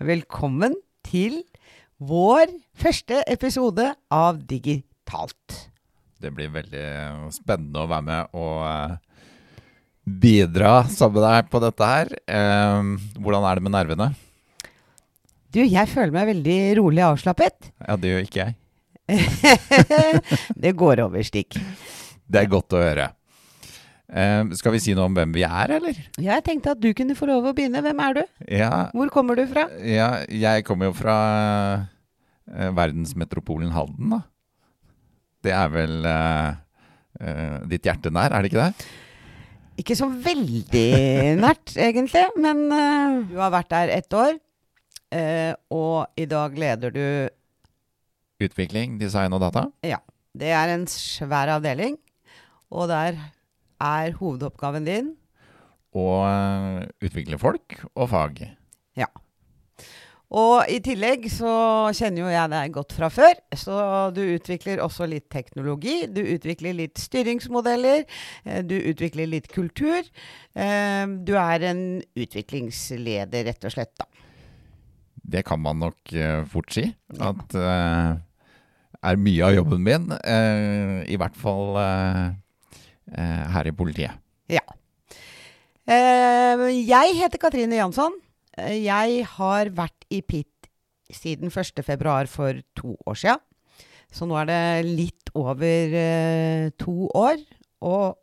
Velkommen til vår første episode av Digitalt. Det blir veldig spennende å være med og eh, bidra sammen med deg på dette her. Eh, hvordan er det med nervene? Du, jeg føler meg veldig rolig avslappet. Ja, det gjør ikke jeg. det går over, Stig. Det er godt å høre. Eh, skal vi si noe om hvem vi er, eller? Jeg tenkte at du kunne få lov å begynne. Hvem er du? Ja, Hvor kommer du fra? ja jeg kommer jo fra eh, verdensmetropolen Halden, da. Det er vel eh, eh, ditt hjerte nær, er det ikke det? Ikke så veldig nært, egentlig, men du har vært der ett år. eh, og i dag leder du Utvikling, design og data. Ja. Det er en svær avdeling, og der er hovedoppgaven din Og eh, utvikle folk og fag. Ja. Og i tillegg så kjenner jo jeg deg godt fra før, så du utvikler også litt teknologi. Du utvikler litt styringsmodeller. eh, Du utvikler litt kultur. eh, Du er en utviklingsleder, rett og slett, da. Det kan man nok fort si. At eh, er mye av jobben min. I hvert fall her i politiet. Ja. Eh, Jeg heter Katrine Jansson. Eh, Jeg har vært i PIT siden 1.2 for to år sia. Så nå er det litt over eh, to år. Og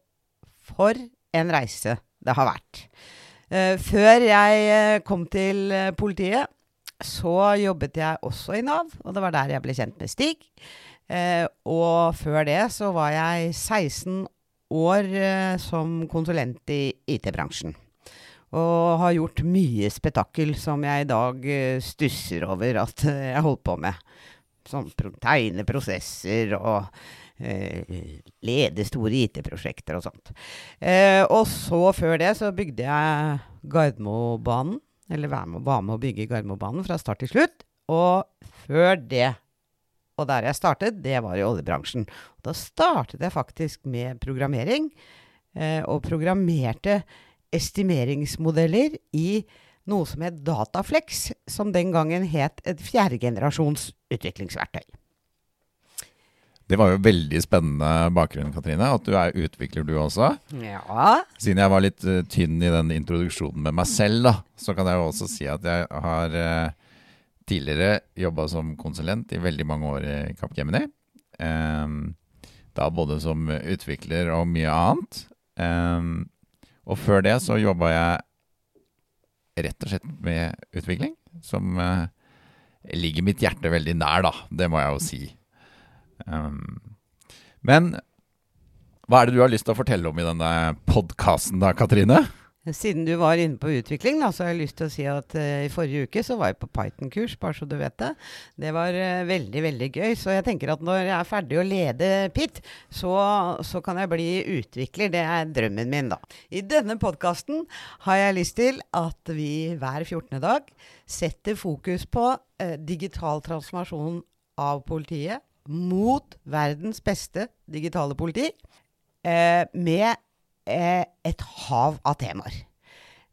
for en reise det har vært. Eh, før jeg eh, kom til eh, politiet, så jobbet jeg også i Nav, og det var der jeg ble kjent med Stig. Eh, og før det så var jeg 16 år eh, som konsulent i IT-bransjen. Og har gjort mye spetakkel som jeg i dag eh, stusser over at eh, jeg holdt på med. Som tegne prosesser og lede store IT-prosjekter og sånt. Og så før det så bygde jeg Gardermobanen. Eller var med, var med å bygge Gardermobanen fra start til slutt. Og før det og der jeg startet, det var i oljebransjen. Da startet jeg faktisk med programmering, eh, og programmerte estimeringsmodeller i noe som het Dataflex, som den gangen het et fjerdegenerasjons utviklingsverktøy. Det var jo veldig spennende bakgrunn, Katrine. At du er utvikler, du også. Ja. Siden jeg var litt eh, tynn i den introduksjonen med meg selv, da, så kan jeg jo også si at jeg har eh, tidligere jobba som konsulent i veldig mange år i Capgemini. Em, da både som utvikler og mye annet. Og før det så jobba jeg rett og slett med utvikling, som eh, ligger mitt hjerte veldig nær, da. Det må jeg jo si. Men hva er det du har lyst til å fortelle om i denne podkasten da, Katrine? Siden du var inne på utvikling, da, så har jeg lyst til å si at uh, i forrige uke så var jeg på Python-kurs, bare så du vet det. Det var uh, veldig, veldig gøy. Så jeg tenker at når jeg er ferdig å lede PIT, så, så kan jeg bli utvikler. Det er drømmen min, da. I denne podkasten har jeg lyst til at vi hver 14. dag setter fokus på uh, digital transformasjon av politiet mot verdens beste digitale politi, med et hav av temaer.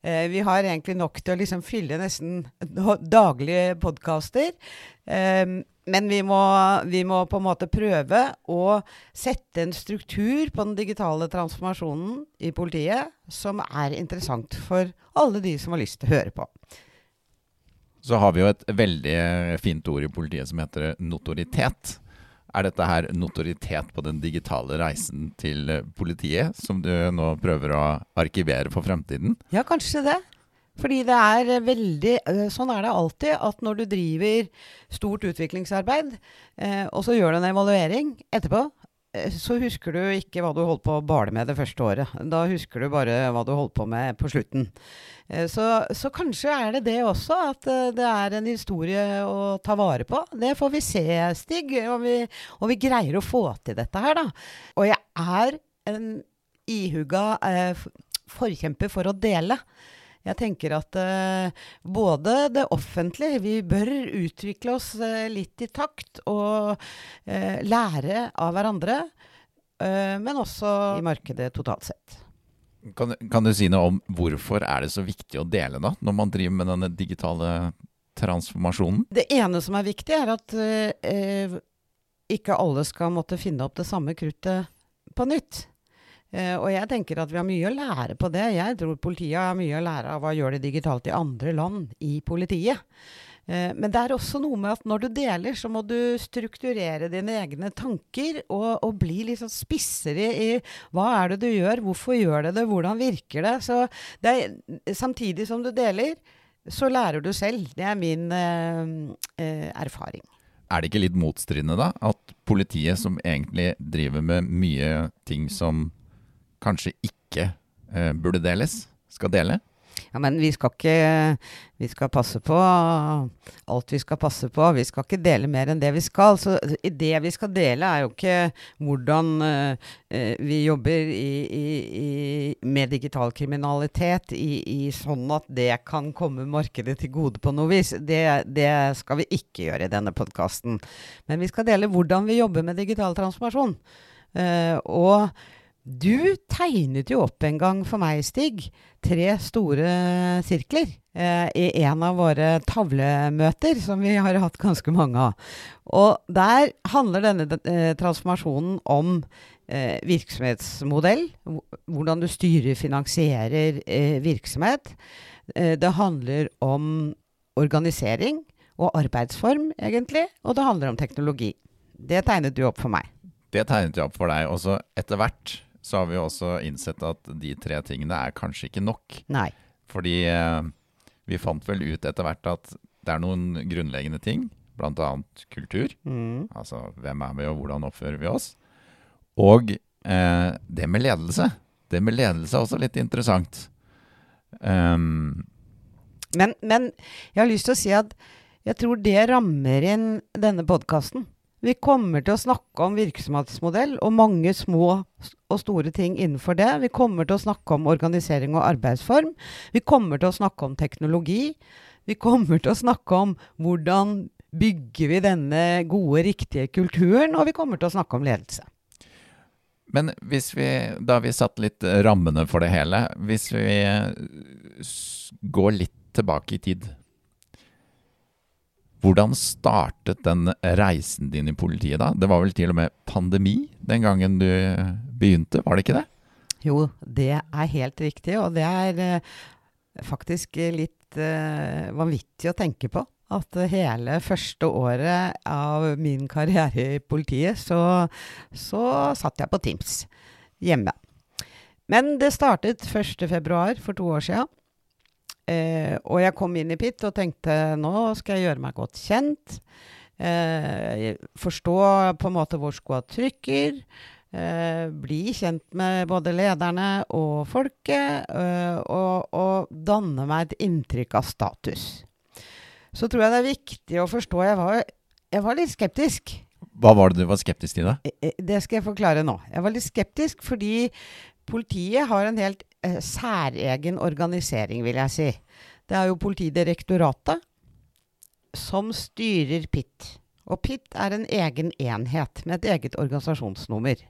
Eh, vi har egentlig nok til å liksom fylle nesten daglige podkaster. Eh, men vi må, vi må på en måte prøve å sette en struktur på den digitale transformasjonen i politiet som er interessant for alle de som har lyst til å høre på. Så har vi jo et veldig fint ord i politiet som heter notoritet. Er dette her notoritet på den digitale reisen til eh, politiet, som du nå prøver å arkivere for fremtiden? Ja, kanskje det. Fordi det er eh, veldig Sånn er det alltid at når du driver stort utviklingsarbeid, eh, og så gjør du en evaluering etterpå, eh, så husker du ikke hva du holdt på å bale med det første året. Da husker du bare hva du holdt på med på slutten. Eh, så, så kanskje er det det også, at eh, det er en historie å ta vare på. Det får vi se, Stig, om vi, om vi greier å få til dette her, da. Og jeg er en ihuga eh, forkjemper for å dele. Jeg tenker at uh, både det offentlige Vi bør utvikle oss uh, litt i takt og uh, lære av hverandre. men også i markedet totalt sett. Kan, kan, du si noe om hvorfor er det så viktig å dele, da, når man driver med denne digitale transformasjonen? Det ene som er viktig, er at ikke alle skal måtte finne opp det samme kruttet på nytt. Uh, og jeg tenker at vi har mye å lære på det. Jeg tror politiet har mye å lære av hva gjør det digitalt i andre land i politiet. Uh, men det er også noe med at når du deler, så må du strukturere dine egne tanker og, og bli litt sånn spissere i hva er det du gjør, hvorfor gjør det det, hvordan virker det. Så det er, samtidig som du deler, så lærer du selv. Det er min eh, erfaring. Er det ikke litt motstridende, da? At politiet, som egentlig driver med mye ting som kanskje ikke eh, burde deles, skal dele? Ja, men vi skal ikke Vi skal passe på alt vi skal passe på. Vi skal ikke dele mer enn det vi skal. Så det vi skal dele, er jo ikke hvordan uh, vi jobber i, i, i, med digital kriminalitet i, sånn at det kan komme markedet til gode på noe vis. Det, det skal vi ikke gjøre i denne podkasten. Men vi skal dele hvordan vi jobber med digital transformasjon. Uh, og du tegnet jo opp en gang for meg, Stig, tre store sirkler eh, i en av våre tavlemøter, som vi har hatt ganske mange av. Og der handler denne eh, transformasjonen om eh, virksomhetsmodell, hvordan du styrer, finansierer eh, virksomhet. Eh, det handler om organisering og arbeidsform, egentlig, og det handler om teknologi. Det tegnet du opp for meg. Det tegnet jeg opp for deg. Også etter hvert så har vi også innsett at de tre tingene er kanskje ikke nok. Nei. Fordi eh, vi fant vel ut etter hvert at det er noen grunnleggende ting, bl.a. kultur. Mm. Altså hvem er vi, og hvordan oppfører vi oss? Og eh, det med ledelse. Det med ledelse er også litt interessant. Um, men, men jeg har lyst til å si at jeg tror det rammer inn denne podkasten. Vi kommer til å snakke om virksomhetsmodell og mange små og store ting innenfor det. Vi kommer til å snakke om organisering og arbeidsform. Vi kommer til å snakke om teknologi. Vi kommer til å snakke om hvordan bygger vi denne gode, riktige kulturen, og vi kommer til å snakke om ledelse. Men hvis vi, da vi satt litt rammene for det hele, hvis vi går litt tilbake i tid hvordan startet den reisen din i politiet da? Det var vel til og med pandemi den gangen du begynte, var det ikke det? Jo, det er helt riktig, og det er eh, faktisk litt eh, vanvittig å tenke på. At hele første året av min karriere i politiet, så, så satt jeg på Teams hjemme. Men det startet 1.2. for to år siden. Eh, og jeg kom inn i PIT og tenkte nå skal jeg gjøre meg godt kjent. Eh, forstå på en måte hvor skoa trykker. Eh, bli kjent med både lederne og folket. Eh, og, og, danne meg et inntrykk av status. Så tror jeg det er viktig å forstå Jeg var, jeg var litt skeptisk. Hva var det du var skeptisk til, da? Eh, eh, det skal jeg forklare nå. Jeg var litt skeptisk fordi politiet har en helt eh, særegen organisering, vil jeg si. Det er jo Politidirektoratet som styrer PIT. Og PIT er en egen enhet med et eget organisasjonsnummer.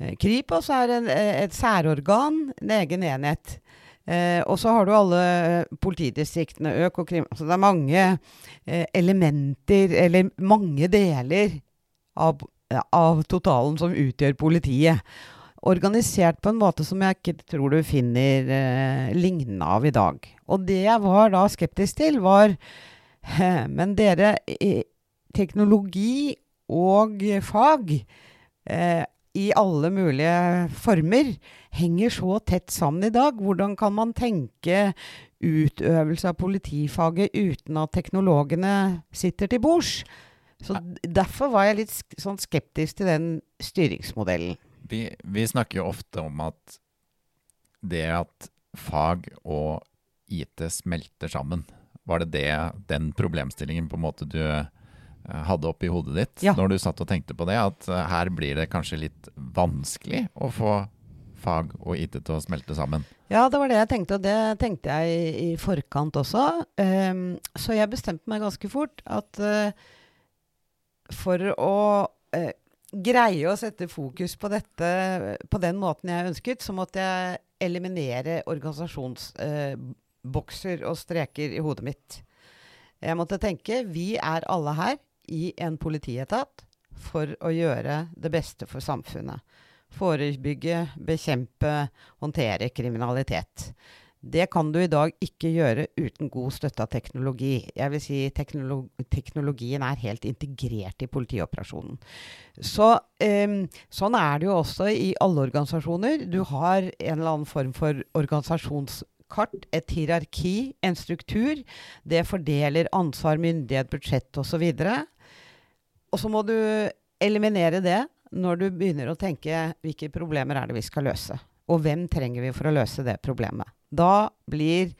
Eh, Kripos er en, eh, et særorgan, en egen enhet. Eh, og så har du alle politidistriktene, Økokrim Så det er mange eh, elementer, eller mange deler av, av totalen som utgjør politiet organisert på en måte som jeg ikke tror du finner eh, lignende av i dag. Og det jeg var da skeptisk til, var Men dere, teknologi og fag eh, i alle mulige former henger så tett sammen i dag. Hvordan kan man tenke utøvelse av politifaget uten at teknologene sitter til bords? Så derfor var jeg litt sk sånn skeptisk til den styringsmodellen. Vi, vi snakker jo ofte om at det at fag og IT smelter sammen, var det, det den problemstillingen på en måte du eh, hadde oppi hodet ditt Ja. når du satt og tenkte på det? At eh, her blir det kanskje litt vanskelig å få fag og IT til å smelte sammen? Ja, det var det jeg tenkte, og det tenkte jeg i, forkant også. Um, så jeg bestemte meg ganske fort at uh, for å eh, greie å sette fokus på dette på den måten jeg ønsket, så måtte jeg eliminere organisasjonsbokser og streker i hodet mitt. Jeg måtte tenke vi er alle her i en politietat for å gjøre det beste for samfunnet. Forebygge, bekjempe, håndtere kriminalitet. Det kan du i dag ikke gjøre uten god støtte av teknologi. Jeg vil si teknolo teknologien er helt integrert i politioperasjonen. Så, em, sånn er det jo også i alle organisasjoner. Du har en eller annen form for organisasjonskart, et hierarki, en struktur. Det fordeler ansvar, myndighet, budsjett osv. Og så må du eliminere det når du begynner å tenke hvilke problemer er det vi skal løse. Og hvem trenger vi for å løse det problemet. Da blir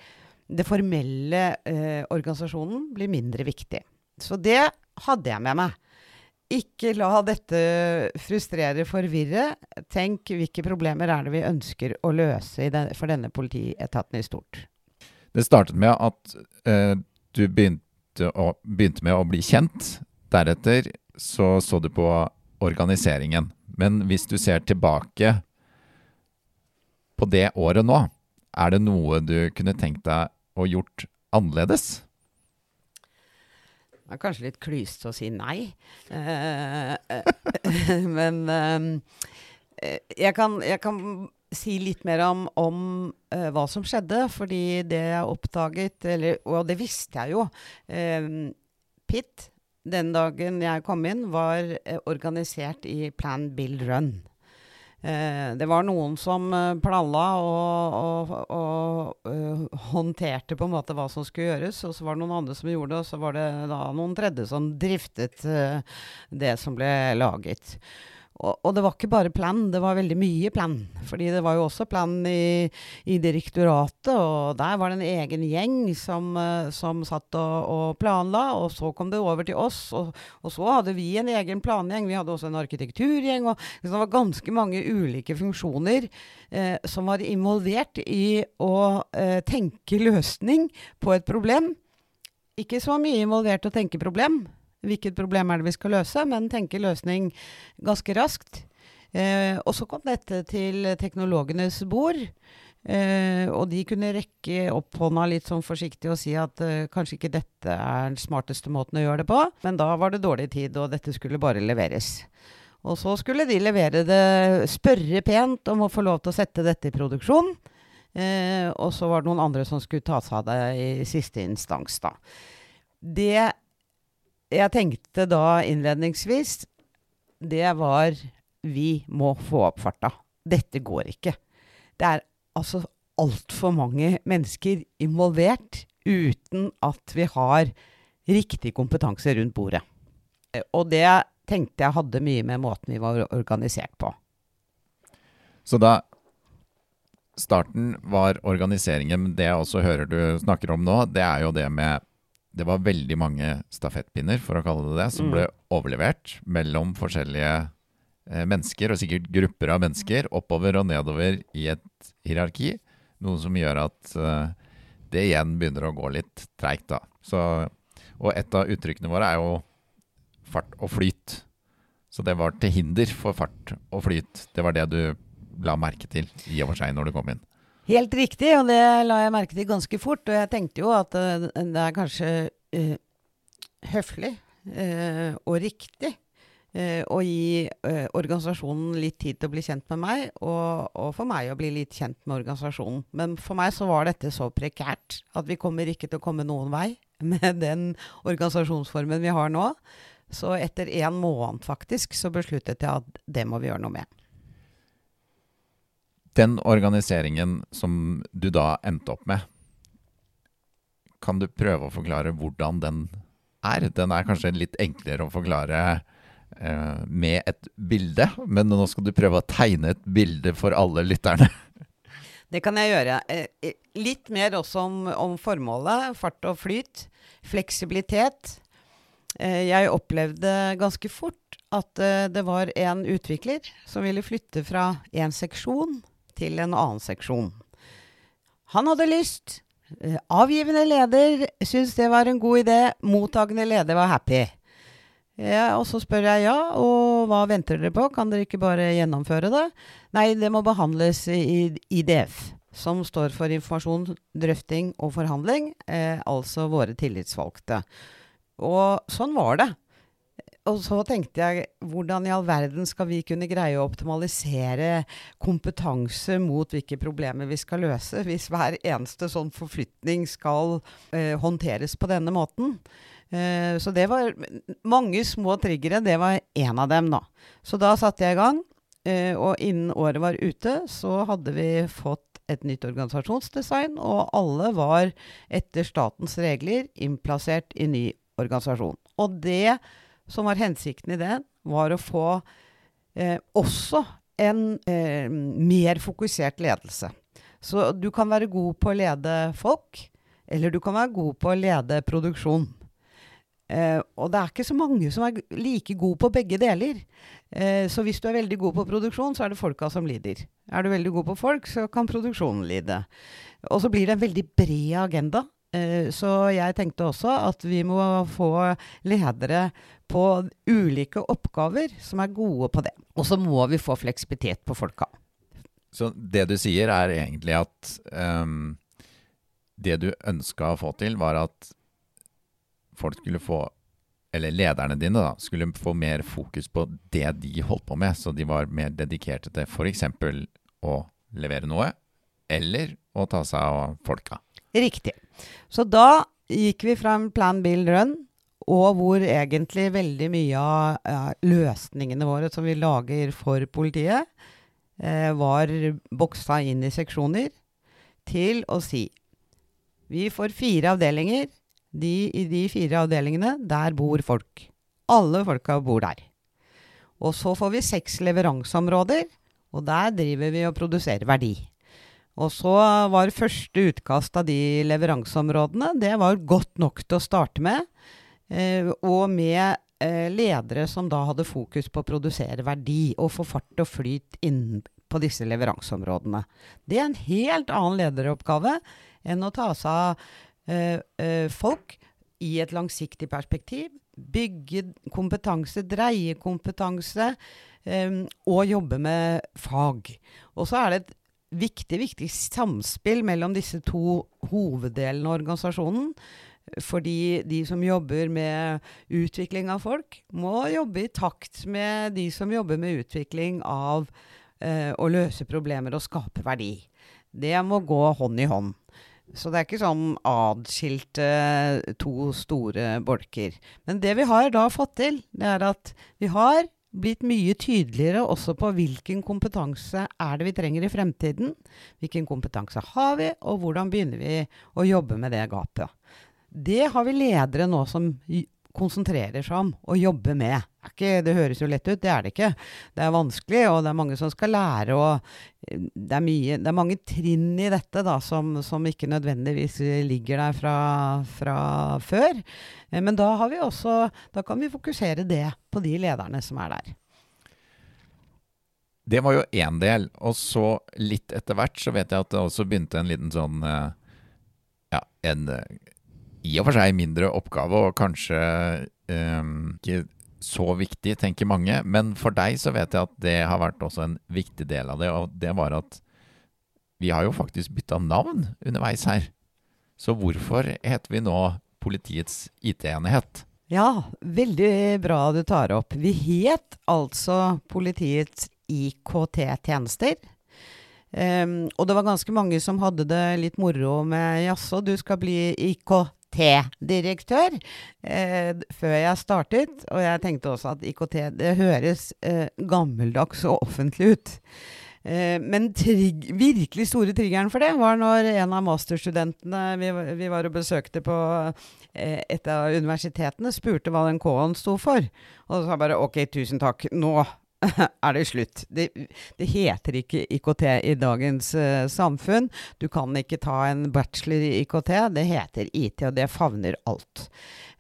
det formelle eh, organisasjonen blir mindre viktig. Så det hadde jeg med meg. Ikke la dette frustrere, forvirre. Tenk hvilke problemer er det vi ønsker å løse den, for denne politietaten i stort. Det startet med at eh, du begynte, å, begynte med å bli kjent. Deretter så så du på organiseringen. Men hvis du ser tilbake på det året nå, er det noe du kunne tenkt deg å gjort annerledes? Det er kanskje litt klysete å si nei. Uh, uh, men eh, jeg, kan, jeg kan si litt mer om, om uh, hva som skjedde. Fordi det jeg oppdaget, eller, og det visste jeg jo eh, Pitt, den dagen jeg kom inn, var uh, organisert i Plan Build Run. Eh, det var noen som planla plalla og, og, og eh, håndterte på en måte hva som skulle gjøres, og så var det noen andre som gjorde det, og så var det da noen tredje som driftet eh, det som ble laget. Og, det var ikke bare plan, det var veldig mye plan. Fordi det var jo også plan i, i direktoratet, og der var det en egen gjeng som, eh, som satt og, og planla. Og så kom det over til oss, og, og så hadde vi en egen plangjeng. Vi hadde også en arkitekturgjeng. og så Det var ganske mange ulike funksjoner eh, som var involvert i å eh, tenke løsning på et problem. Ikke så mye involvert å tenke problem. Hvilket problem er det vi skal løse, men tenke løsning ganske raskt. Eh, og så kom dette til teknologenes bord. Eh, og de kunne rekke opp hånda litt sånn forsiktig og si at eh, kanskje ikke dette er den smarteste måten å gjøre det på. Men da var det dårlig tid, og dette skulle bare leveres. Og så skulle de levere det, spørre pent om å få lov til å sette dette i produksjon. Eh, og så var det noen andre som skulle ta seg av det i siste instans, da. Det jeg tenkte da innledningsvis, det var vi må få opp farta. Dette går ikke. Det er altså altfor mange mennesker involvert uten at vi har riktig kompetanse rundt bordet. Eh, Og det tenkte jeg hadde mye med måten vi var organisert på. Så da starten var organiseringen, men det jeg også hører du snakker om nå, det er jo det med Det var veldig mange stafettpinner, for å kalle det det, som Mm. ble overlevert mellom forskjellige eh, mennesker, og sikkert grupper av mennesker, oppover og nedover i et hierarki. Noe som gjør at eh, det igjen begynner å gå litt treigt, da. Så, og et av uttrykkene våre er jo fart og flyt. Så det var til hinder for fart og flyt. Det var det du la merke til i og for seg når du kom inn. Helt riktig, og det la jeg merke til ganske fort. Og jeg tenkte jo at eh, det er kanskje uh, høflig uh, og riktig uh, å gi organisasjonen litt tid til å bli kjent med meg, og, og for meg å bli litt kjent med organisasjonen. Men for meg så var dette så prekært at vi kommer ikke til å komme noen vei med den organisasjonsformen vi har nå. Så etter en måned faktisk, så besluttet jeg at det må vi gjøre noe med. Den organiseringen som du da endte opp med, kan du prøve å forklare hvordan den er. Den er kanskje litt enklere å forklare uh, med et bilde, men nå skal du prøve å tegne et bilde for alle lytterne. Det kan jeg gjøre. Eh, litt mer også om, om formålet. Fart og flyt. Fleksibilitet. Eh, jeg opplevde ganske fort at eh, det var en utvikler som ville flytte fra én seksjon til en annen seksjon. Han hadde lyst. Eh, avgivende leder syntes det var en god idé. Mottagende leder var happy. Ja, og så spør jeg ja, og hva venter dere på, kan dere ikke bare gjennomføre det? Nei, det må behandles i IDF, som står for informasjon, drøfting og forhandling, eh, altså våre tillitsvalgte. Og sånn var det. Og så tenkte jeg, hvordan i all verden skal vi kunne greie å optimalisere kompetanse mot hvilke problemer vi skal løse, hvis hver eneste sånn forflytning skal eh, håndteres på denne måten? Eh, så det var mange små triggere. Det var én av dem, da. Så da satte jeg i gang. Eh, og innen året var ute, så hadde vi fått et nytt organisasjonsdesign, og alle var etter statens regler innplassert i ny organisasjon. Og det som var hensikten i det, var å få eh, også en eh, mer fokusert ledelse. Så du kan være god på å lede folk, eller du kan være god på å lede produksjon. Eh, og det er ikke så mange som er like god på begge deler. Eh, så hvis du er veldig god på produksjon, så er det folka som lider. Er du veldig god på folk, så kan produksjonen lide. Og så blir det en veldig bred agenda. Eh, så jeg tenkte også at vi må få ledere på ulike oppgaver som er gode på det. Og så må vi få fleksibilitet på folka. Så det du sier, er egentlig at um, det du ønska å få til, var at folk skulle få eller lederne dine da, skulle få mer fokus på det de holdt på med, så de var mer dedikerte til f.eks. å levere noe, eller å ta seg av folka. Riktig. Så da gikk vi fra en plan, bill, run og hvor egentlig veldig mye av løsningene våre som vi lager for politiet, uh, var boksa inn i seksjoner til å si vi får fire avdelinger. De, I de fire avdelingene, der bor folk. Alle folka bor der. Og så får vi seks leveranseområder, og der driver vi og produserer verdi. Og så var første utkast av de leveranseområdene det var godt nok til å starte med. Eh, og med eh, ledere som da hadde fokus på å produsere verdi og få fart og flyt inn på disse leveranseområdene. Det er en helt annen lederoppgave enn å ta seg av eh, folk i et langsiktig perspektiv. Bygge kompetanse, dreie kompetanse og jobbe med fag. Og så er det et viktig, viktig samspill mellom disse to hoveddelene av organisasjonen. Fordi de som jobber med utvikling av folk, må jobbe i takt med de som jobber med utvikling av eh, å løse problemer og skape verdi. Det må gå hånd i hånd. Så det er ikke sånn adskilte to store bolker. Men det vi har da fått til, det er at vi har blitt mye tydeligere også på hvilken kompetanse er det vi trenger i fremtiden. Hvilken kompetanse har vi, og hvordan begynner vi å jobbe med det gapet. Det har vi ledere nå som konsentrerer seg om og jobber med. Ikke, det høres jo lett ut, det er det ikke. Det er vanskelig, og det er mange som skal lære. og Det er, mye, det er mange trinn i dette da, som, som ikke nødvendigvis ligger der fra, fra, før. Eh, men da, har vi også, da kan vi fokusere det på de lederne som er der. Det var jo én del. Og så litt etter hvert så vet jeg at det også begynte en liten sånn eh, Ja, en i og for seg mindre oppgave, og kanskje um, ikke så viktig, tenker mange. Men for deg så vet jeg at det har vært også en viktig del av det, og det var at vi har jo faktisk bytta navn underveis her. Så hvorfor heter vi nå Politiets IT-enhet? Ja, veldig bra du tar opp. Vi het altså Politiets IKT-tjenester. Um, og det var ganske mange som hadde det litt moro med jaså, du skal bli IKT IKT-direktør eh, før jeg startet. Og jeg tenkte også at IKT det høres eh, gammeldags og offentlig ut. Eh, men trigg, virkelig store triggeren for det var når en av masterstudentene vi, vi var og besøkte på eh, et av universitetene, spurte hva den K-en sto for. Og så sa bare OK, tusen takk. Nå er det slutt. Det, det, heter ikke IKT i dagens uh, samfunn. Du kan ikke ta en bachelor i IKT. Det heter IT, og det favner alt.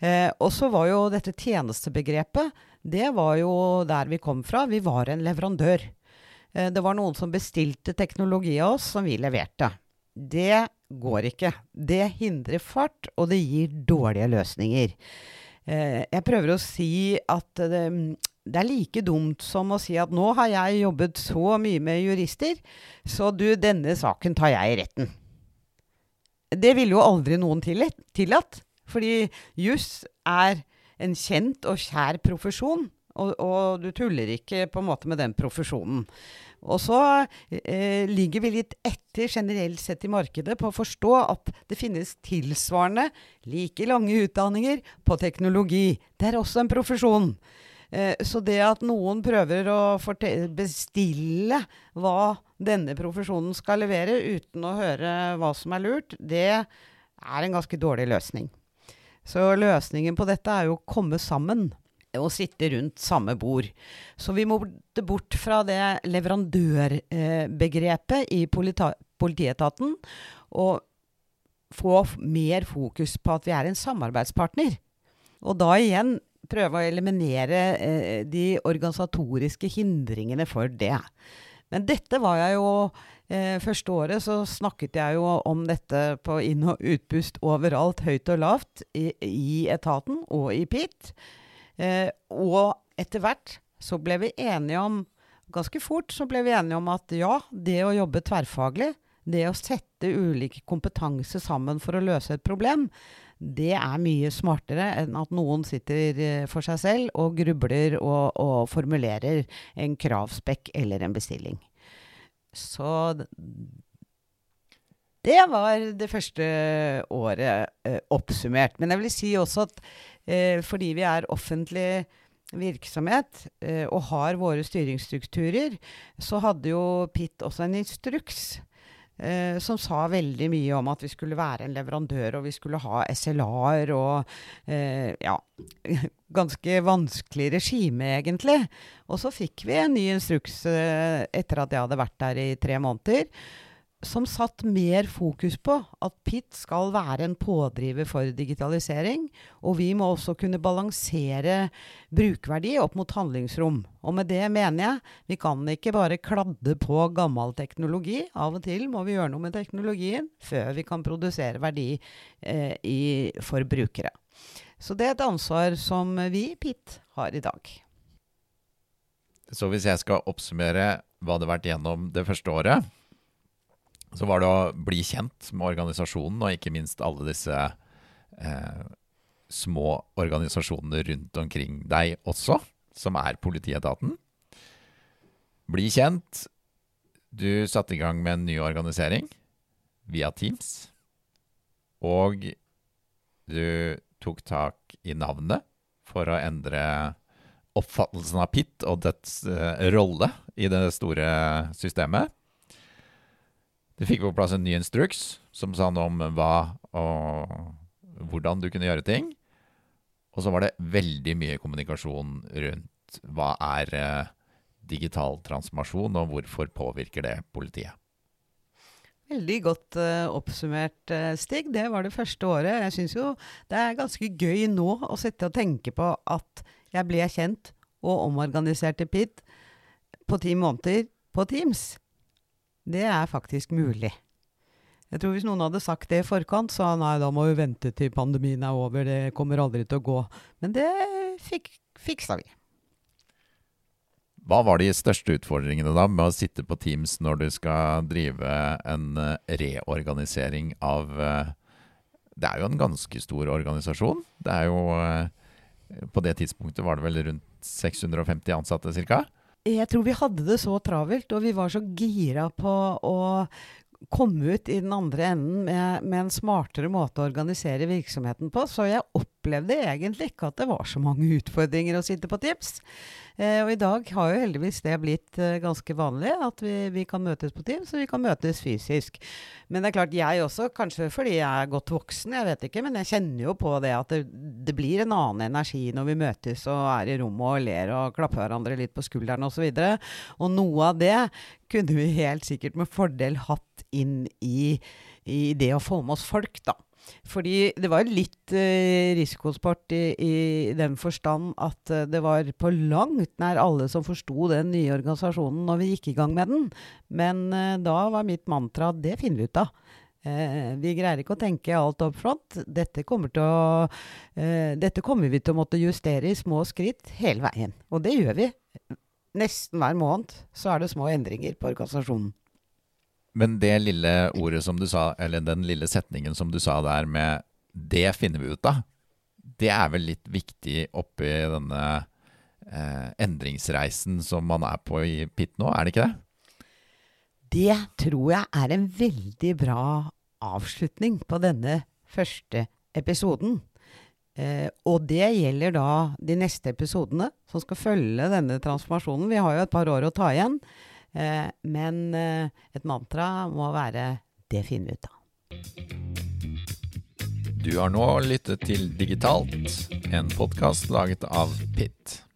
Uh, og så var jo dette tjenestebegrepet Det var jo der vi kom fra. Vi var en leverandør. Uh, det var noen som bestilte teknologi av oss, som vi leverte. Det går ikke. Det hindrer fart, og det gir dårlige løsninger. Jeg prøver å si at det, det er like dumt som å si at nå har jeg jobbet så mye med jurister, så du, denne saken tar jeg i retten. Det ville jo aldri noen tillatt, fordi juss er en kjent og kjær profesjon, og, og, du tuller ikke på en måte med den profesjonen. Og så eh, ligger vi litt etter generelt sett i markedet på å forstå at det finnes tilsvarende like lange utdanninger på teknologi. Det er også en profesjon. Eh, så det at noen prøver å bestille hva denne profesjonen skal levere, uten å høre hva som er lurt, det er en ganske dårlig løsning. Så løsningen på dette er jo å komme sammen og sitte rundt samme bord. Så vi må bort fra det leverandørbegrepet i politietaten og få mer fokus på at vi er en samarbeidspartner. Og da igjen prøve å eliminere eh, de organisatoriske hindringene for det. Men dette var jeg jo eh, Første året så snakket jeg jo om dette på inn- og utpust overalt, høyt og lavt, i, i etaten og i PIT. Eh, og etter hvert så ble vi enige om Ganske fort så ble vi enige om at ja, det å jobbe tverrfaglig, det å sette ulike kompetanse sammen for å løse et problem, det er mye smartere enn at noen sitter eh, for seg selv og grubler og, og formulerer en kravspekk eller en bestilling. Så det var det første året eh, oppsummert. Men jeg vil si også at eh, fordi vi er offentlig virksomhet eh, og har våre styringsstrukturer, så hadde jo Pitt også en instruks eh, som sa veldig mye om at vi skulle være en leverandør, og vi skulle ha SLA-er og eh, ja, ganske vanskelig regime, egentlig. Og så fikk vi en ny instruks eh, etter at jeg hadde vært der i tre måneder som satt mer fokus på at PIT skal være en pådriver for digitalisering. Og vi må også kunne balansere brukerverdi opp mot handlingsrom. Og med det mener jeg vi kan ikke bare kladde på gammel teknologi. Av og til må vi gjøre noe med teknologien før vi kan produsere verdi eh, i, for brukere. Så det er et ansvar som vi i PIT har i dag. Så hvis jeg skal oppsummere hva det har vært gjennom det første året så var det å bli kjent med organisasjonen, og ikke minst alle disse eh, små organisasjonene rundt omkring deg også, som er politietaten. Bli kjent. Du satte i gang med en ny organisering via Teams. Og du tok tak i navnet for å endre oppfattelsen av Pitt og dets eh, rolle i det store systemet. Du fikk på plass en ny instruks som sa noe om hva og hvordan du kunne gjøre ting. Og så var det veldig mye kommunikasjon rundt hva er eh, digital transformasjon, og hvorfor påvirker det politiet. Veldig godt uh, oppsummert, uh, Stig. Det var det første året. Jeg syns jo det er ganske gøy nå å sitte og tenke på at jeg ble kjent og omorganisert til PIT på ti måneder på Teams. Det er faktisk mulig. Jeg tror Hvis noen hadde sagt det i forkant, sa nei, da må vi vente til pandemien er over, det kommer aldri til å gå. Men det fik fiksa vi. Hva var de største utfordringene da med å sitte på Teams når du skal drive en eh, reorganisering av eh, Det er jo en ganske stor organisasjon. Det er jo eh, På det tidspunktet var det vel rundt 650 ansatte ca.? Jeg tror vi hadde det så travelt, og vi var så gira på å komme ut i den andre enden med, med en smartere måte å organisere virksomheten på. Så jeg opp opplevde egentlig ikke at det var så mange utfordringer å sitte på Teams. Eh, og i dag har jo heldigvis det blitt eh, ganske vanlig, at vi, vi, kan møtes på Teams, og vi kan møtes fysisk. Men det er klart, jeg også, kanskje fordi jeg er godt voksen, jeg vet ikke, men jeg kjenner jo på det at det, det blir en annen energi når vi møtes og er i rommet og ler og klapper hverandre litt på skulderen osv. Og, så og noe av det kunne vi helt sikkert med fordel hatt inn i, i det å få med oss folk, da. Fordi det var litt eh, risikosport i, i, den forstand at eh, det var på langt nær alle som forsto den nye organisasjonen når vi gikk i gang med den. Men eh, da var mitt mantra det finner vi ut av. Eh, vi greier ikke å tenke alt up front. Dette kommer, å, eh, dette kommer vi til å måtte justere i små skritt hele veien. Og det gjør vi. Nesten hver måned så er det små endringer på organisasjonen. Men det lille ordet som du sa, eller den lille setningen som du sa der med 'det finner vi ut av', det er vel litt viktig oppi denne eh, endringsreisen som man er på i PIT nå, er det ikke det? Det tror jeg er en veldig bra avslutning på denne første episoden. Eh, og det gjelder da de neste episodene som skal følge denne transformasjonen. Vi har jo et par år å ta igjen. Eh, men eh, et mantra må være 'det finner vi ut av'. Du har nå lyttet til Digitalt, en podkast laget av Pitt.